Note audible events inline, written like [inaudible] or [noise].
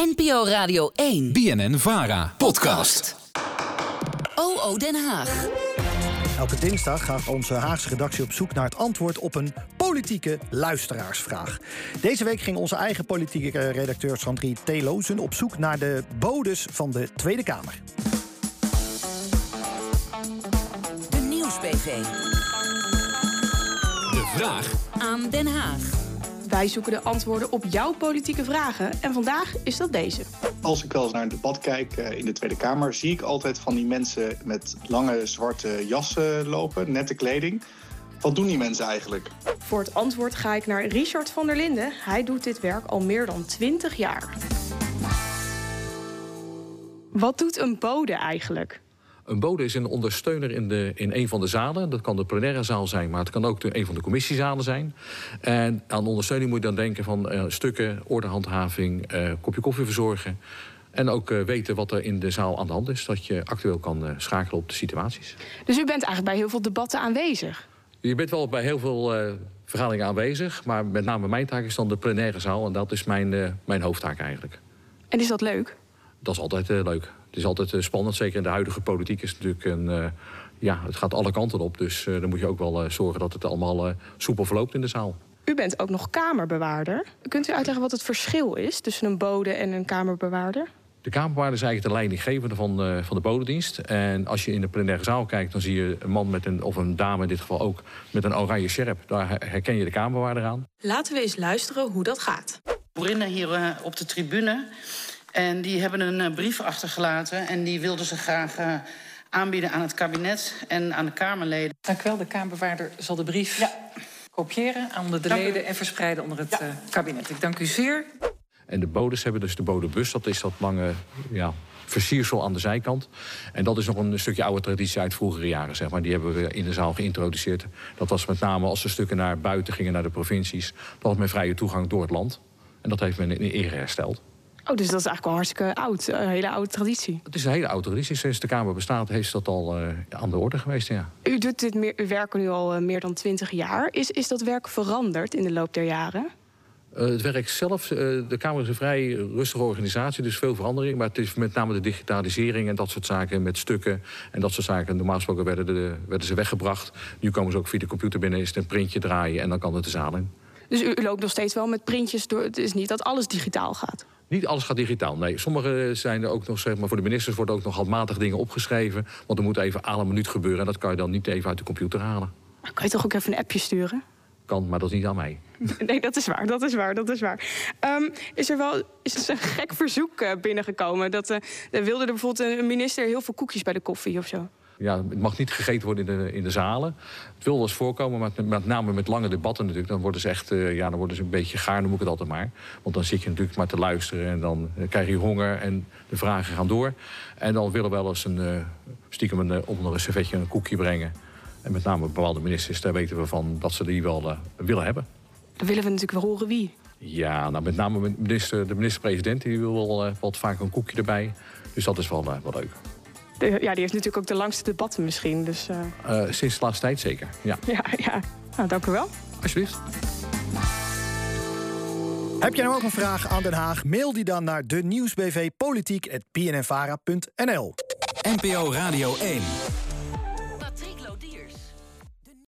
NPO Radio 1. BNN Vara. Podcast. OO Den Haag. Elke dinsdag gaat onze Haagse redactie op zoek naar het antwoord op een politieke luisteraarsvraag. Deze week ging onze eigen politieke redacteur Sandrie Thelozen op zoek naar de bodes van de Tweede Kamer. De Nieuwsbv. De vraag Aan Den Haag. Wij zoeken de antwoorden op jouw politieke vragen en vandaag is dat deze. Als ik wel eens naar een debat kijk eh, in de Tweede Kamer, zie ik altijd van die mensen met lange zwarte jassen lopen, nette kleding. Wat doen die mensen eigenlijk? Voor het antwoord ga ik naar Richard van der Linden. Hij doet dit werk al meer dan 20 jaar. Wat doet een bode eigenlijk? Een bode is een ondersteuner in, de, in een van de zalen. Dat kan de plenaire zaal zijn, maar het kan ook de, een van de commissiezalen zijn. En aan ondersteuning moet je dan denken van eh, stukken, ordehandhaving, eh, kopje koffie verzorgen. En ook eh, weten wat er in de zaal aan de hand is. Dat je actueel kan schakelen op de situaties. Dus u bent eigenlijk bij heel veel debatten aanwezig. Je bent wel bij heel veel vergaderingen aanwezig. Maar met name mijn taak is dan de plenaire zaal. En dat is mijn, mijn hoofdtaak eigenlijk. En is dat leuk? Dat is altijd eh, leuk. Het is altijd eh, spannend. Zeker in de huidige politiek is het natuurlijk een... eh, ja, het gaat alle kanten op. Dus eh, dan moet je ook wel eh, zorgen dat het allemaal eh, soepel verloopt in de zaal. U bent ook nog kamerbewaarder. Kunt u uitleggen wat het verschil is tussen een bode en een kamerbewaarder? De Kamerbewaarder is eigenlijk de leidinggevende van, eh, van de bodedienst. En als je in de plenaire zaal kijkt, dan zie je een man met een, of een dame in dit geval ook, met een oranje sjerp. Daar her- herken je de Kamerbewaarder aan. Laten we eens luisteren hoe dat gaat. boerinnen hier op de tribune. En die hebben een eh, brief achtergelaten. En die wilden ze graag eh, aanbieden aan het kabinet en aan de Kamerleden. Dank u wel. De Kamerbewaarder zal de brief kopiëren onder de leden en verspreiden onder het eh, kabinet. Ik dank u zeer. En de bodes hebben dus de bodebus. Dat is dat lange ja, versiersel aan de zijkant. En dat is nog een stukje oude traditie uit vroegere jaren. Zeg maar. Die hebben we in de zaal geïntroduceerd. Dat was met name als de stukken naar buiten gingen, naar de provincies. Dat was met vrije toegang door het land. En dat heeft men in ere hersteld. Oh, dus dat is eigenlijk al hartstikke oud. Een hele oude traditie. Het is een hele oude traditie. Sinds de Kamer bestaat heeft dat al eh, aan de orde geweest. Ja. U doet dit meer, uw werk nu al eh, meer dan 20 jaar. Is, is dat werk veranderd in de loop der jaren? Eh, het werk zelf, eh, de Kamer is een vrij rustige organisatie, dus veel verandering. Maar het is met name de digitalisering en dat soort zaken met stukken en dat soort zaken. Normaal gesproken werden, de, werden ze weggebracht. Nu komen ze ook via de computer binnen, is het een printje draaien en dan kan het de zaal in. Dus u, u loopt nog steeds wel met printjes door. Het is niet dat alles digitaal gaat. Niet alles gaat digitaal. Nee, sommige zijn er ook nog, zeg maar, voor de ministers worden ook nog handmatig dingen opgeschreven. Want er moet even aan een minuut gebeuren en dat kan je dan niet even uit de computer halen. Maar kan je toch ook even een appje sturen? Kan, maar dat is niet aan mij. [laughs] Nee, dat is waar, dat is waar, dat is waar. Ehm, is er wel is er een gek verzoek eh, binnengekomen? Dat er wilde er bijvoorbeeld een minister heel veel koekjes bij de koffie of zo? Ja, het mag niet gegeten worden in de, in de zalen. Het wil wel eens voorkomen, maar met, met name met lange debatten natuurlijk. Dan worden ze echt, eh, ja, dan worden ze een beetje gaar, noem ik het altijd maar. Want dan zit je natuurlijk maar te luisteren en dan eh, krijg je honger en de vragen gaan door. En dan willen we wel eens een, eh, stiekem een, onder een servetje een koekje brengen. En met name bepaalde ministers, daar weten we van dat ze die wel willen hebben. Dan willen we natuurlijk wel horen wie. Ja, nou met name minister, de minister-president, die wil wel wat vaak een koekje erbij. Dus dat is wel, eh, wel leuk. De- ja, die heeft natuurlijk ook de langste debatten misschien. Dus eh, Eh, sinds de laatste tijd zeker, ja. ja, ja. Nou, dank u wel. Alsjeblieft. Heb jij nou ook een vraag aan Den Haag? Mail die dan naar de nieuwsbv. NPO Radio 1.